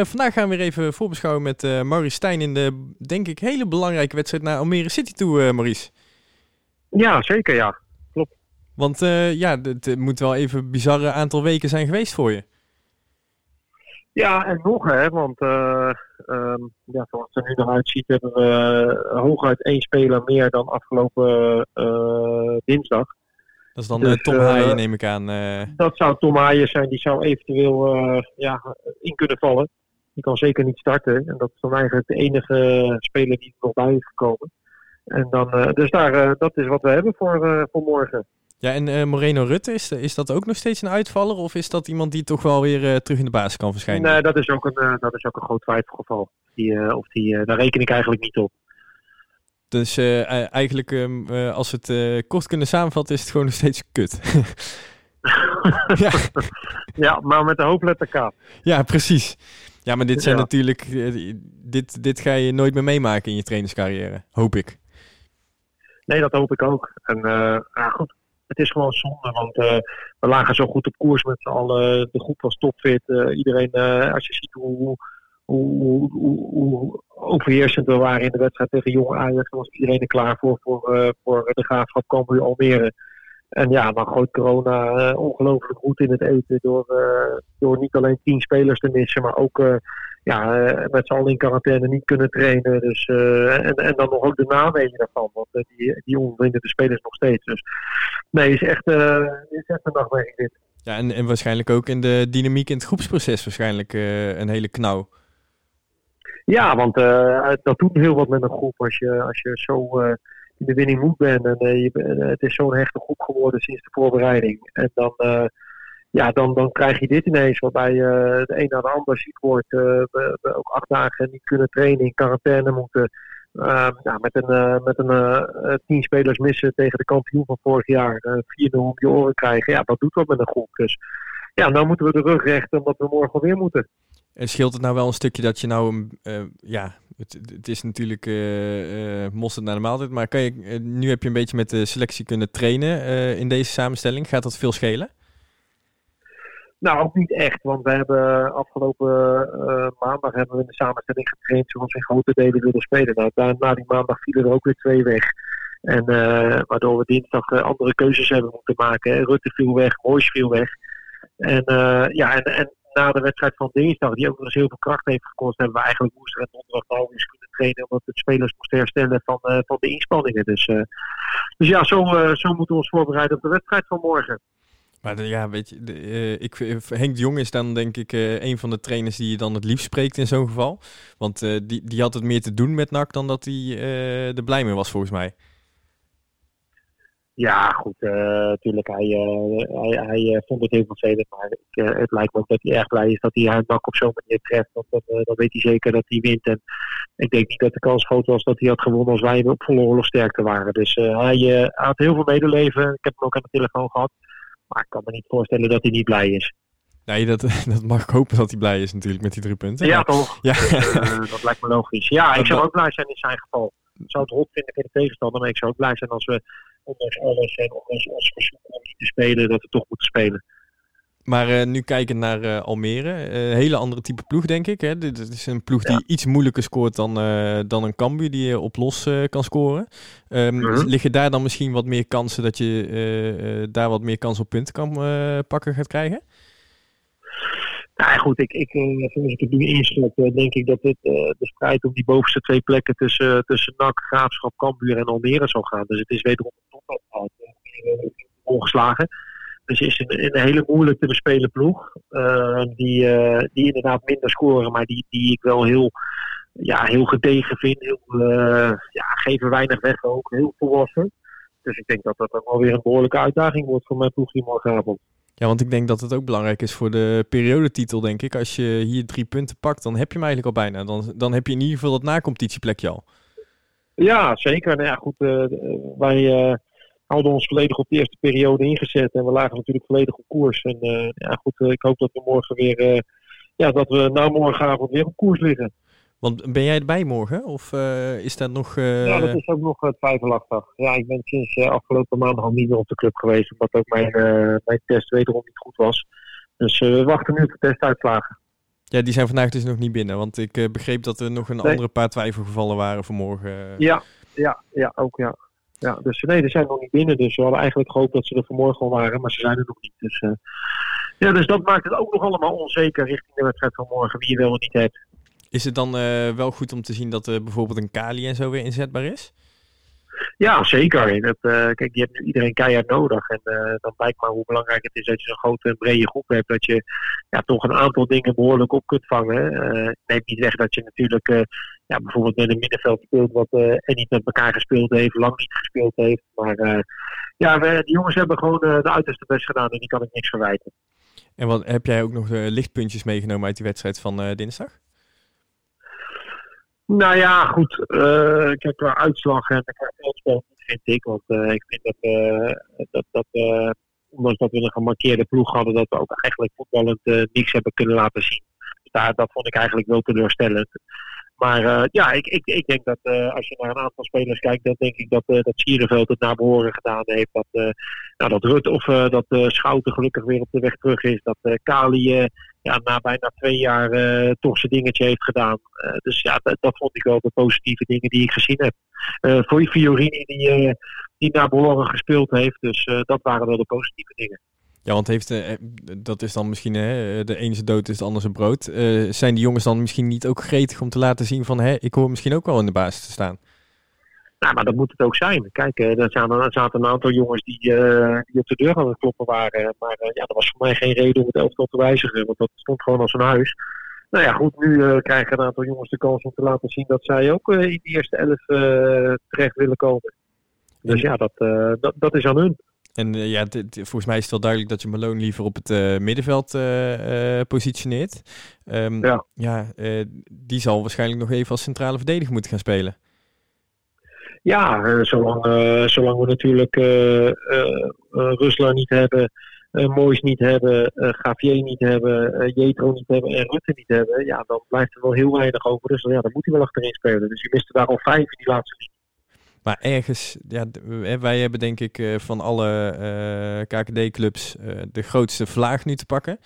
vandaag gaan we weer even voorbeschouwen met uh, Maurice Stijn in de, denk ik, hele belangrijke wedstrijd naar Almere City toe, Maurice. Ja, zeker ja. Klopt. Want ja, het moet wel even een bizarre aantal weken zijn geweest voor je. Ja, en nog hè, want um, ja, zoals het er nu nog uitziet hebben we hooguit één speler meer dan afgelopen dinsdag. Dat is dan dus, Tom Haaien, neem ik aan. Dat zou Tom Haaien zijn, die zou eventueel ja, in kunnen vallen. Die kan zeker niet starten. En dat is dan eigenlijk de enige speler die er nog bij is gekomen. En dan, dus daar, dat is wat we hebben voor, voor morgen. Ja, en Moreno Rutte, is, is dat ook nog steeds een uitvaller? Of is dat iemand die toch wel weer terug in de basis kan verschijnen? Nee, dat is ook een, dat is ook een groot twijfelgeval. Die, of die, daar reken ik eigenlijk niet op. Dus uh, eigenlijk, um, uh, als we het uh, kort kunnen samenvatten, is het gewoon nog steeds kut. ja. ja, maar met de hoofdletter K. Ja, precies. Ja, maar dit zijn ja. natuurlijk, dit, dit ga je nooit meer meemaken in je trainerscarrière, hoop ik. Nee, dat hoop ik ook. En ja, goed, het is gewoon zonde, want we lagen zo goed op koers met z'n allen. De groep was topfit. iedereen, als je ziet hoe, hoe, hoe, hoe, overheersend we waren in de wedstrijd tegen Jong Ajax. Dan was iedereen er klaar voor, voor, voor de graafschap Cambuur Almere. En ja, dan gooit corona uh, ongelooflijk goed in het eten door, uh, door niet alleen tien spelers te missen, maar ook ja, met z'n allen in quarantaine niet kunnen trainen. Dus, en, en dan nog ook de naweeën daarvan, want die, die ondervinden de spelers nog steeds. Dus nee, is echt, is echt een nachtmerrie dit. Ja, en, en waarschijnlijk ook in de dynamiek in het groepsproces waarschijnlijk een hele knauw. Ja, want dat doet heel wat met een groep als je, als je zo in de winning moet bent. En uh, je, het is zo'n hechte groep geworden sinds de voorbereiding. En dan, ja, dan, dan krijg je dit ineens, waarbij de een naar de ander ziek wordt. we, we ook acht dagen niet kunnen trainen, in quarantaine moeten. ja, met een, met een tien spelers missen tegen de kampioen van vorig jaar. 4-0 om je oren krijgen. Ja, dat doet wat met een groep. Dus ja, nou moeten we de rug rechten omdat we morgen weer moeten. En scheelt het nou wel een stukje dat je nou, ja, het, is natuurlijk uh, uh, mosterd naar de maaltijd, maar kan je, nu heb je een beetje met de selectie kunnen trainen in deze samenstelling. Gaat dat veel schelen? Nou, ook niet echt, want we hebben afgelopen maandag hebben we in de samenstelling getraind zoals we in grote delen willen spelen. Nou, na, na die maandag vielen er ook weer twee weg. En waardoor we dinsdag andere keuzes hebben moeten maken. Rutte viel weg, Moois viel weg. En ja, en, en na de wedstrijd van dinsdag, die ook nog eens heel veel kracht heeft gekost, hebben we eigenlijk woensdag en donderdag al eens kunnen trainen, omdat de spelers moesten herstellen van, uh, van de inspanningen. Dus, uh, dus ja, zo, uh, zo moeten we ons voorbereiden op de wedstrijd van morgen. Maar ja, weet je, ik, Henk de Jong is dan denk ik een van de trainers die je dan het liefst spreekt in zo'n geval. Want die, die had het meer te doen met NAC dan dat hij er blij mee was volgens mij. Ja, goed, natuurlijk. Uh, hij, uh, hij, hij uh, vond het heel vervelend. Maar ik, het lijkt me ook dat hij erg blij is dat hij haar dak op zo'n manier treft. Want dan, dan weet hij zeker dat hij wint. En ik denk niet dat de kans groot was dat hij had gewonnen als wij op volle oorlogsterkte waren. Dus hij had heel veel medeleven. Ik heb hem ook aan de telefoon gehad. Maar ik kan me niet voorstellen dat hij niet blij is. Nee, dat, dat mag ik hopen dat hij blij is natuurlijk met die drie punten. Ja, toch? Ja. dat lijkt me logisch. Ja, ik zou ook blij zijn in zijn geval. Ik zou het rot vinden in de tegenstander, maar ik zou ook blij zijn als we ondanks alles en ondanks ons verzoek om niet te spelen, dat we toch moeten spelen. Maar uh, nu kijken naar uh, Almere, uh, hele andere type ploeg denk ik. Hè? Dit is een ploeg die iets moeilijker scoort dan, dan een Cambuur die op los kan scoren. Um, mm -hmm. Liggen daar dan misschien wat meer kansen dat je daar wat meer kans op punten kan pakken gaat krijgen? Nou goed, ik, ik, zoals ik het nu inschat, denk ik dat het, de strijd om die bovenste twee plekken tussen, tussen NAC, Graafschap, Cambuur en Almere zal gaan. Dus het is wederom Dus het is een, een hele moeilijk te bespelen ploeg. Uh, die, uh, die inderdaad minder scoren, maar die, die ik wel heel, ja, heel gedegen vind. Heel, uh, ja, geven weinig weg ook. Heel volwassen. Dus ik denk dat dat ook wel weer een behoorlijke uitdaging wordt voor mijn ploeg hier morgenavond. Ja, want ik denk dat het ook belangrijk is voor de periodetitel, denk ik. Als je hier drie punten pakt, dan heb je hem eigenlijk al bijna. Dan, dan heb je in ieder geval dat nacompetitieplekje al. Ja, zeker. Nou ja, goed, wij hadden ons volledig op de eerste periode ingezet. En we lagen natuurlijk volledig op koers. En uh, ja, goed, uh, ik hoop dat we morgen weer, uh, ja, dat we na morgenavond weer op koers liggen. Want ben jij erbij morgen? Of is dat nog... Ja, dat is ook nog twijfelachtig. Ja, ik ben sinds afgelopen maandag al niet meer op de club geweest. Omdat ook mijn, mijn test wederom niet goed was. Dus we wachten nu op de testuitslagen. Ja, die zijn vandaag dus nog niet binnen. Want ik begreep dat er nog een andere paar twijfelgevallen waren vanmorgen. Ja, ja, ja, ook ja. Ja, dus nee, die zijn nog niet binnen. Dus we hadden eigenlijk gehoopt dat ze er vanmorgen al waren, maar ze zijn er nog niet. Dus, ja, dus dat maakt het ook nog allemaal onzeker richting de wedstrijd van morgen, wie je wel niet hebt. Is het dan wel goed om te zien dat er bijvoorbeeld een Kali en zo weer inzetbaar is? Ja, zeker. Dat, kijk, je hebt nu iedereen keihard nodig. En dan blijkt maar hoe belangrijk het is dat je zo'n grote brede groep hebt. Dat je ja, toch een aantal dingen behoorlijk op kunt vangen. Neemt niet weg dat je natuurlijk ja, bijvoorbeeld met een middenveld speelt wat en niet met elkaar gespeeld heeft, lang niet gespeeld heeft. Maar ja, we, die jongens hebben gewoon de uiterste best gedaan en die kan ik niks verwijten. En wat, heb jij ook nog lichtpuntjes meegenomen uit die wedstrijd van dinsdag? Nou ja, goed. Uh, kijk, qua uitslag en qua veldspel vind ik. Want uh, ik vind dat, uh, dat, dat ondanks dat we een gemarkeerde ploeg hadden, dat we ook eigenlijk voetballend niks hebben kunnen laten zien. Dus daar, dat vond ik eigenlijk wel teleurstellend. Maar ja, ik, ik, ik denk dat als je naar een aantal spelers kijkt, dan denk ik dat, dat Sierenveld het naar behoren gedaan heeft. Dat, nou, dat Rut of dat Schouten gelukkig weer op de weg terug is. Dat Kali ja, na bijna twee jaar uh, toch zijn dingetje heeft gedaan. Uh, dus ja, dat, vond ik wel de positieve dingen die ik gezien heb. Uh, voor Fiorini die, die naar behoren gespeeld heeft. Dus dat waren wel de positieve dingen. Ja, want heeft, dat is dan misschien hè, de ene dood is de andere zijn brood. zijn die jongens dan misschien niet ook gretig om te laten zien van hè, ik hoor misschien ook wel in de basis te staan? Nou, maar dat moet het ook zijn. Kijk, er zaten, zaten een aantal jongens die, uh, die op de deur aan het kloppen waren. Maar uh, ja, dat was voor mij geen reden om het elftal te wijzigen. Want dat stond gewoon als een huis. Nou ja, goed, nu uh, krijgen een aantal jongens de kans om te laten zien dat zij ook in de eerste elf terecht willen komen. Dus ja, dat, dat, dat is aan hun. En ja, volgens mij is het wel duidelijk dat je Malone liever op het middenveld positioneert. Um, ja, ja die zal waarschijnlijk nog even als centrale verdediger moeten gaan spelen. Ja, eh, zolang, uh, zolang we natuurlijk uh, Rusland niet hebben, Moois niet hebben, Gavier niet hebben, Jetro niet hebben en Rutte niet hebben, ja, dan blijft er wel heel weinig over. Dus ja, dan moet hij wel achterin spelen. Dus je mist er daar al vijf in die laatste. Maar ergens, ja, wij hebben denk ik van alle KKD-clubs de grootste vlaag nu te pakken.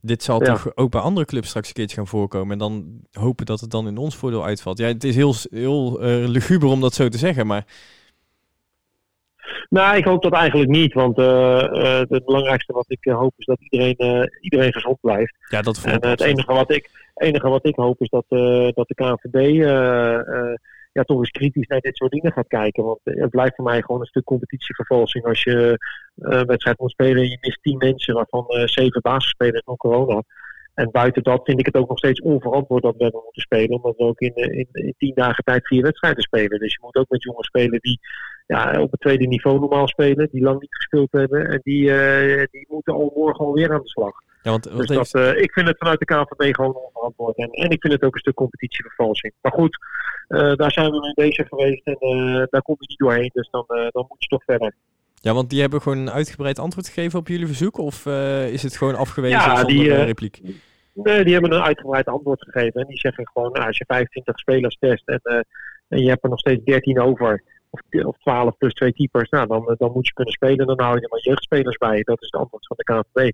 Dit zal toch ook bij andere clubs straks een keertje gaan voorkomen. En dan hopen dat het dan in ons voordeel uitvalt. Ja, het is heel, heel uh, luguber om dat zo te zeggen, maar... Nou, ik hoop dat eigenlijk niet. Want uh, uh, het belangrijkste wat ik hoop is dat iedereen, iedereen gezond blijft. Ja, dat en het enige wat, ik, enige wat ik hoop is dat, dat de KNVB ja, toch eens kritisch naar dit soort dingen gaat kijken. Want eh, het blijft voor mij gewoon een stuk competitievervalsing als je een eh, wedstrijd moet spelen en je mist tien mensen, waarvan uh, zeven basisspelers van corona. En buiten dat vind ik het ook nog steeds onverantwoord dat we hebben moeten spelen. Omdat we ook in, in, in tien dagen tijd vier wedstrijden spelen. Dus je moet ook met jongens spelen die ja, op het tweede niveau normaal spelen. Die lang niet gespeeld hebben. En die, die moeten al morgen alweer aan de slag. Ja, want, dus dat, uh, ik vind het vanuit de KVB gewoon onverantwoord. En, en ik vind het ook een stuk competitievervalsing. Maar goed, uh, daar zijn we mee bezig geweest. En daar kom je niet doorheen. Dus dan, dan moet je toch verder. Ja, want die hebben gewoon een uitgebreid antwoord gegeven op jullie verzoek? Of is het gewoon afgewezen ja, zonder die, repliek? Nee, die hebben een uitgebreid antwoord gegeven. En die zeggen gewoon, nou, als je 25 spelers test en, en je hebt er nog steeds 13 over, of, of 12 plus twee keepers, nou, dan, dan moet je kunnen spelen. Dan hou je er maar jeugdspelers bij. Dat is het antwoord van de KNVB.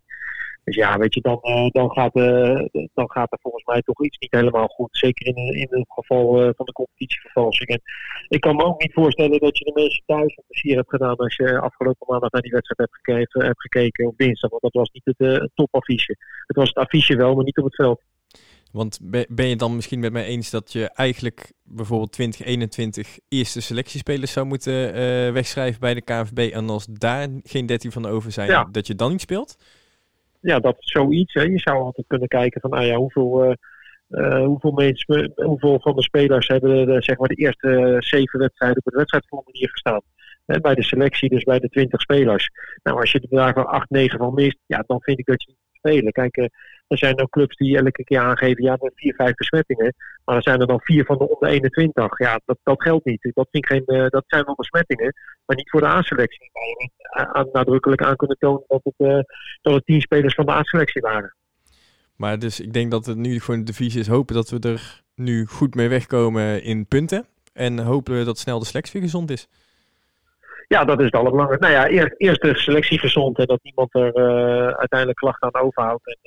Dus ja, weet je, dan, uh, dan, gaat, uh, dan gaat er volgens mij toch iets niet helemaal goed. Zeker in, in het geval uh, van de competitievervalsing. En ik kan me ook niet voorstellen dat je de mensen thuis een plezier hebt gedaan als je afgelopen maandag naar die wedstrijd hebt gekeken, hebt gekeken op dinsdag. Want dat was niet het topaffiche. Het was het affiche wel, maar niet op het veld. Want ben je dan misschien met mij eens dat je eigenlijk bijvoorbeeld 2021 eerste selectiespelers zou moeten wegschrijven bij de KNVB en als daar geen 13 van over zijn, dat je dan niet speelt? Ja, dat zoiets. Hè. Je zou altijd kunnen kijken van, nou ja, hoeveel, uh, hoeveel, mensen, hoeveel van de spelers hebben de, zeg maar de eerste zeven wedstrijden op het wedstrijdformulier gestaan. Hè, bij de selectie, dus bij de twintig spelers. Nou, als je er daar van acht, negen van mist, ja, dan vind ik dat je spelen. Kijk, uh, er zijn ook clubs die elke keer aangeven, ja, we vier, vijf besmettingen. Maar er zijn er dan vier van de onder 21. Ja, dat, dat geldt niet. Dat, vind ik geen, uh, dat zijn wel besmettingen, maar niet voor de A-selectie. Aan, nadrukkelijk aan kunnen tonen dat het, dat tien spelers van de A-selectie waren. Maar dus ik denk dat het nu gewoon de visie is hopen dat we er nu goed mee wegkomen in punten. En hopen we dat snel de selectie gezond is. Ja, dat is het allerbelangrijkste. Nou ja, eerst, eerst de selectie gezond en dat niemand er uh, uiteindelijk klachten aan overhoudt. En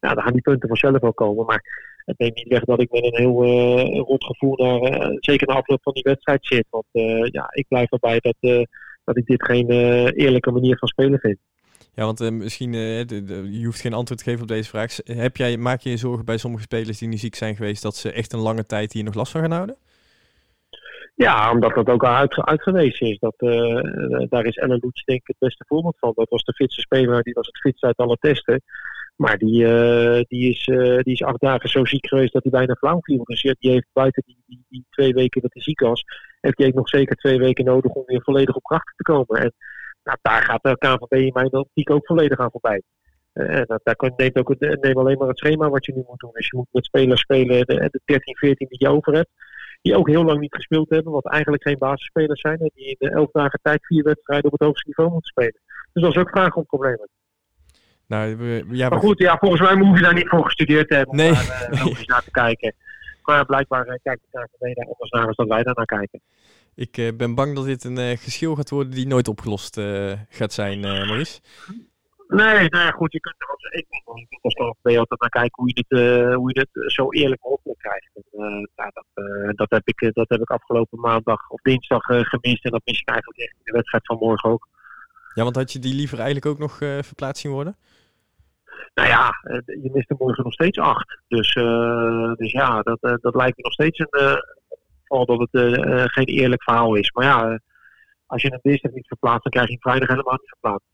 ja, dan gaan die punten vanzelf wel komen. Maar het neemt niet weg dat ik met een heel uh, rot gevoel naar, zeker na afloop van die wedstrijd zit. Want ja, ik blijf erbij dat, dat ik dit geen eerlijke manier van spelen vind. Ja, want misschien, je hoeft geen antwoord te geven op deze vraag. Heb jij, maak je je zorgen bij sommige spelers die nu ziek zijn geweest, dat ze echt een lange tijd hier nog last van gaan houden? Ja, omdat dat ook al uit, uitgewezen is. Dat, uh, daar is Ellen Loets denk ik het beste voorbeeld van. Dat was de fitste speler, die was het fitst uit alle testen. Maar die, uh, die, is, die is acht dagen zo ziek geweest dat hij bijna flauw viel. Dus die heeft buiten die, die, die, twee weken dat hij ziek was, heeft hij nog zeker twee weken nodig om weer volledig op kracht te komen. En nou, daar gaat de KNVB in mijn optiek ook volledig aan voorbij. En dat, daar neemt ook, neem alleen maar het schema wat je nu moet doen. Dus je moet met spelers spelen, de, de 13, 14 die je over hebt die ook heel lang niet gespeeld hebben, wat eigenlijk geen basisspelers zijn. En die in de elf dagen tijd vier wedstrijden op het hoogste niveau moeten spelen. Dus dat is ook vraag om problemen. Nou, we, ja, maar goed, ja, volgens mij moet je daar niet voor gestudeerd hebben om nee. daar uh, naar te kijken. Maar ja, blijkbaar uh, kijkt de KVB daar anders naar dan wij daar naar kijken. Ik uh, ben bang dat dit een geschil gaat worden die nooit opgelost gaat zijn, Maurice. Nee, nou goed, je kunt er als ik als KVB altijd naar kijken hoe je dit, hoe je dit zo eerlijk mogelijk krijgt. En, uh, dat, uh, dat, heb ik, dat heb ik afgelopen maandag of dinsdag gemist en dat mis ik eigenlijk echt in de wedstrijd van morgen ook. Ja, want had je die liever eigenlijk ook nog verplaatst zien worden? Nou ja, je mist er morgen nog steeds acht. Dus, dus ja, dat, dat lijkt me nog steeds een geval dat het geen eerlijk verhaal is. Maar ja, als je een dinsdag niet verplaatst, dan krijg je hem vrijdag helemaal niet verplaatst.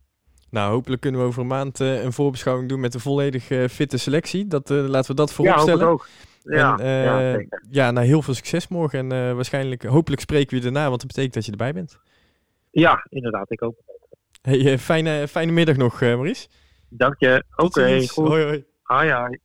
Nou, hopelijk kunnen we over een maand uh, een voorbeschouwing doen met een volledig uh, fitte selectie. Dat, uh, laten we dat vooropstellen. Ja, ook. Ja, en, ja, ja, nou, heel veel succes morgen. En waarschijnlijk, hopelijk spreken we je daarna, want dat betekent dat je erbij bent. Ja, inderdaad. Ik ook. Hey, fijne, fijne middag nog, Maurice. Dank je. Oké, okay, goed. Hoi, hoi. Hoi, hoi.